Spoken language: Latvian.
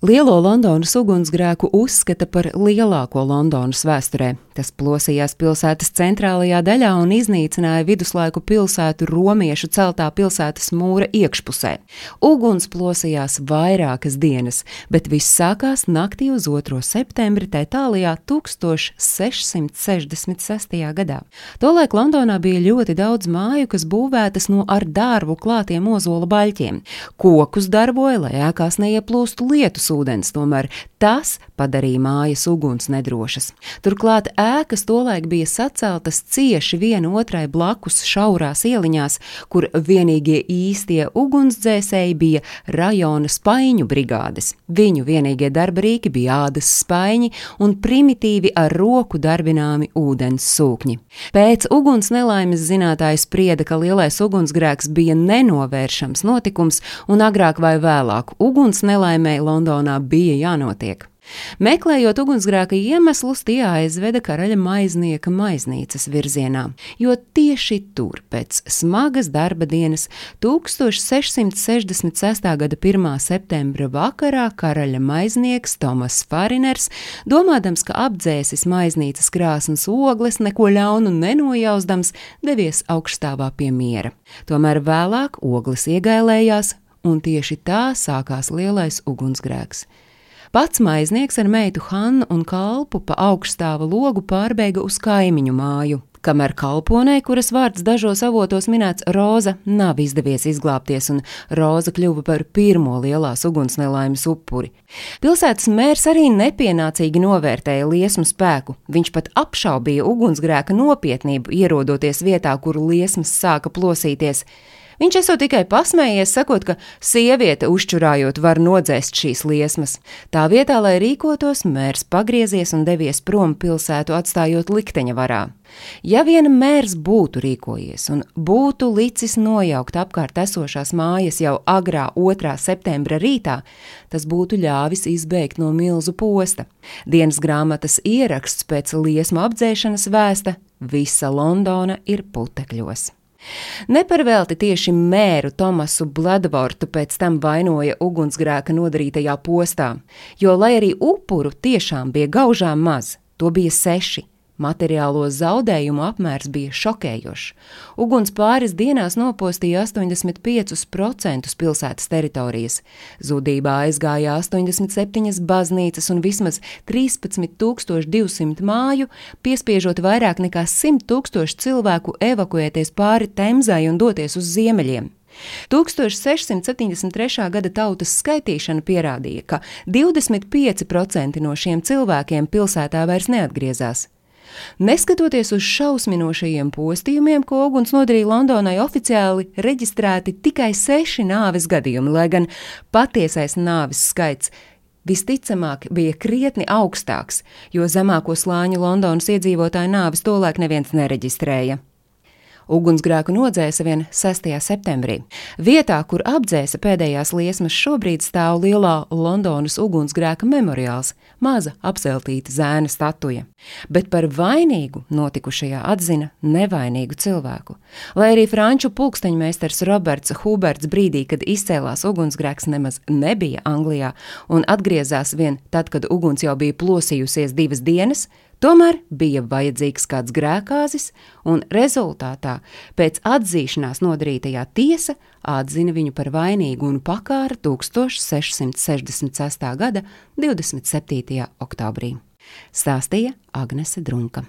Lielo Londonas ugunsgrēku uzskata par lielāko Londonas vēsturē. Tas plosījās pilsētas centrālajā daļā un iznīcināja viduslaiku pilsētu romiešu celtā pilsētas mūra iekšpusē. Uguns plosījās vairākas dienas, bet viss sākās naktī uz 2. septembri Itālijā 1666. gadā. Tolaik Londonā bija ļoti daudz māju, kas būvētas no ar dārvu klātiem ozola baļķiem. Kokus darboja, lai ēkās neieplūstu lietus ūdens, tomēr tas padarīja mājas uguns nedrošas. Turklāt ēkas tolaik bija saceltas cieši viena otrai blakus šaurās ieliņās, kur vienīgie īstie ugunsdzēsēji bija rajona spaiņu brigādes. Viņu vienīgie darba rīki bija ādas spaiņi un primitīvi ar roku darbināmi ūdens sūkņi. Pēc uguns nelaimes zinātājs sprieda, ka lielais ugunsgrēks bija nenovēršams notikums, un agrāk vai vēlāk uguns nelaimē Londonā bija jānotiek. Meklējot ugunsgrēka iemeslus, tie aizveda karaļa maiznieka maiznīcas virzienā, jo tieši tur pēc smagas darba dienas 1666. gada 1. septembra vakarā karaļa maiznieks Tomas Fariners, domādams, ka apdzēsis maiznīcas krāsnes ogles, neko ļaunu nenojausdams, devies augstāvā pie miera. Tomēr vēlāk ogles iegailējās, un tieši tā sākās lielais ugunsgrēks. Pats maiznieks ar meitu Hannu un kalpu pa augstāva logu pārbēga uz kaimiņu māju. Kamēr kalponei, kuras vārds dažos avotos minēts Roza, nav izdevies izglābties, un Roza kļuva par pirmo lielās ugunsnelaimes upuri. Pilsētas mērs arī nepienācīgi novērtēja liesmu spēku. Viņš pat apšaubīja ugunsgrēka nopietnību, ierodoties vietā, kur liesmas sāka plosīties. Viņš esot tikai pasmējies, sakot, ka sieviete uzčurājot var nodzēst šīs liesmas. Tā vietā, lai rīkotos, mērs pagriezies un devies prom pilsētu, atstājot likteņa varā. Ja vien mērs būtu rīkojies un būtu licis nojaukt apkārt esošās mājas jau agrā 2. septembra rītā, tas būtu ļāvis izbēgt no milzu posta. Dienas grāmatas ieraksts pēc liesmu apdzēšanas vēsta: Visa Londona ir putekļos. Neparvelti tieši mēru Tomasu Bladvortu pēc tam vainoja ugunsgrēka nodarītajā postā, jo, lai arī upuru tiešām bija gaužām maz, to bija seši, Materiālo zaudējumu apmērs bija šokējošs. Uguns pāris dienās nopostīja 85% pilsētas teritorijas. Zudībā aizgāja 87 baznīcas un vismaz 13,200 māju, piespiežot vairāk nekā 100 tūkstošu cilvēku evakuēties pāri Temzai un doties uz ziemeļiem. 1673. gada tautas skaitīšana pierādīja, ka 25% no šiem cilvēkiem pilsētā vairs neatgriezās. Neskatoties uz šausminošajiem postījumiem, ko uguns nodarīja Londonai, oficiāli reģistrēti tikai seši nāves gadījumi, lai gan patiesais nāves skaits visticamāk bija krietni augstāks, jo zemāko slāņu Londonas iedzīvotāju nāves tolaik neviens nereģistrēja. Ugunsgrēku nodzēsa vien 6. septembrī. Vietā, kur apdzēsa pēdējās liesmas, šobrīd stāv lielā Londonas ugunsgrēka memoriāls, maza apseltīta zēna statuja. Bet par vainīgu notikušajā atzina nevainīgu cilvēku. Lai arī franču pulksteņmeistars Roberts Huberts brīdī, kad izcēlās ugunsgrēks, nemaz nebija Anglijā un atgriezās vien tad, kad uguns jau bija plosījusies divas dienas, Tomēr bija vajadzīgs kāds grēkāzis, un rezultātā pēc atzīšanās nodarītajā tiesa atzina viņu par vainīgu un pakāra 1666. gada 27. oktobrī. Stāstīja Agnese Drunka.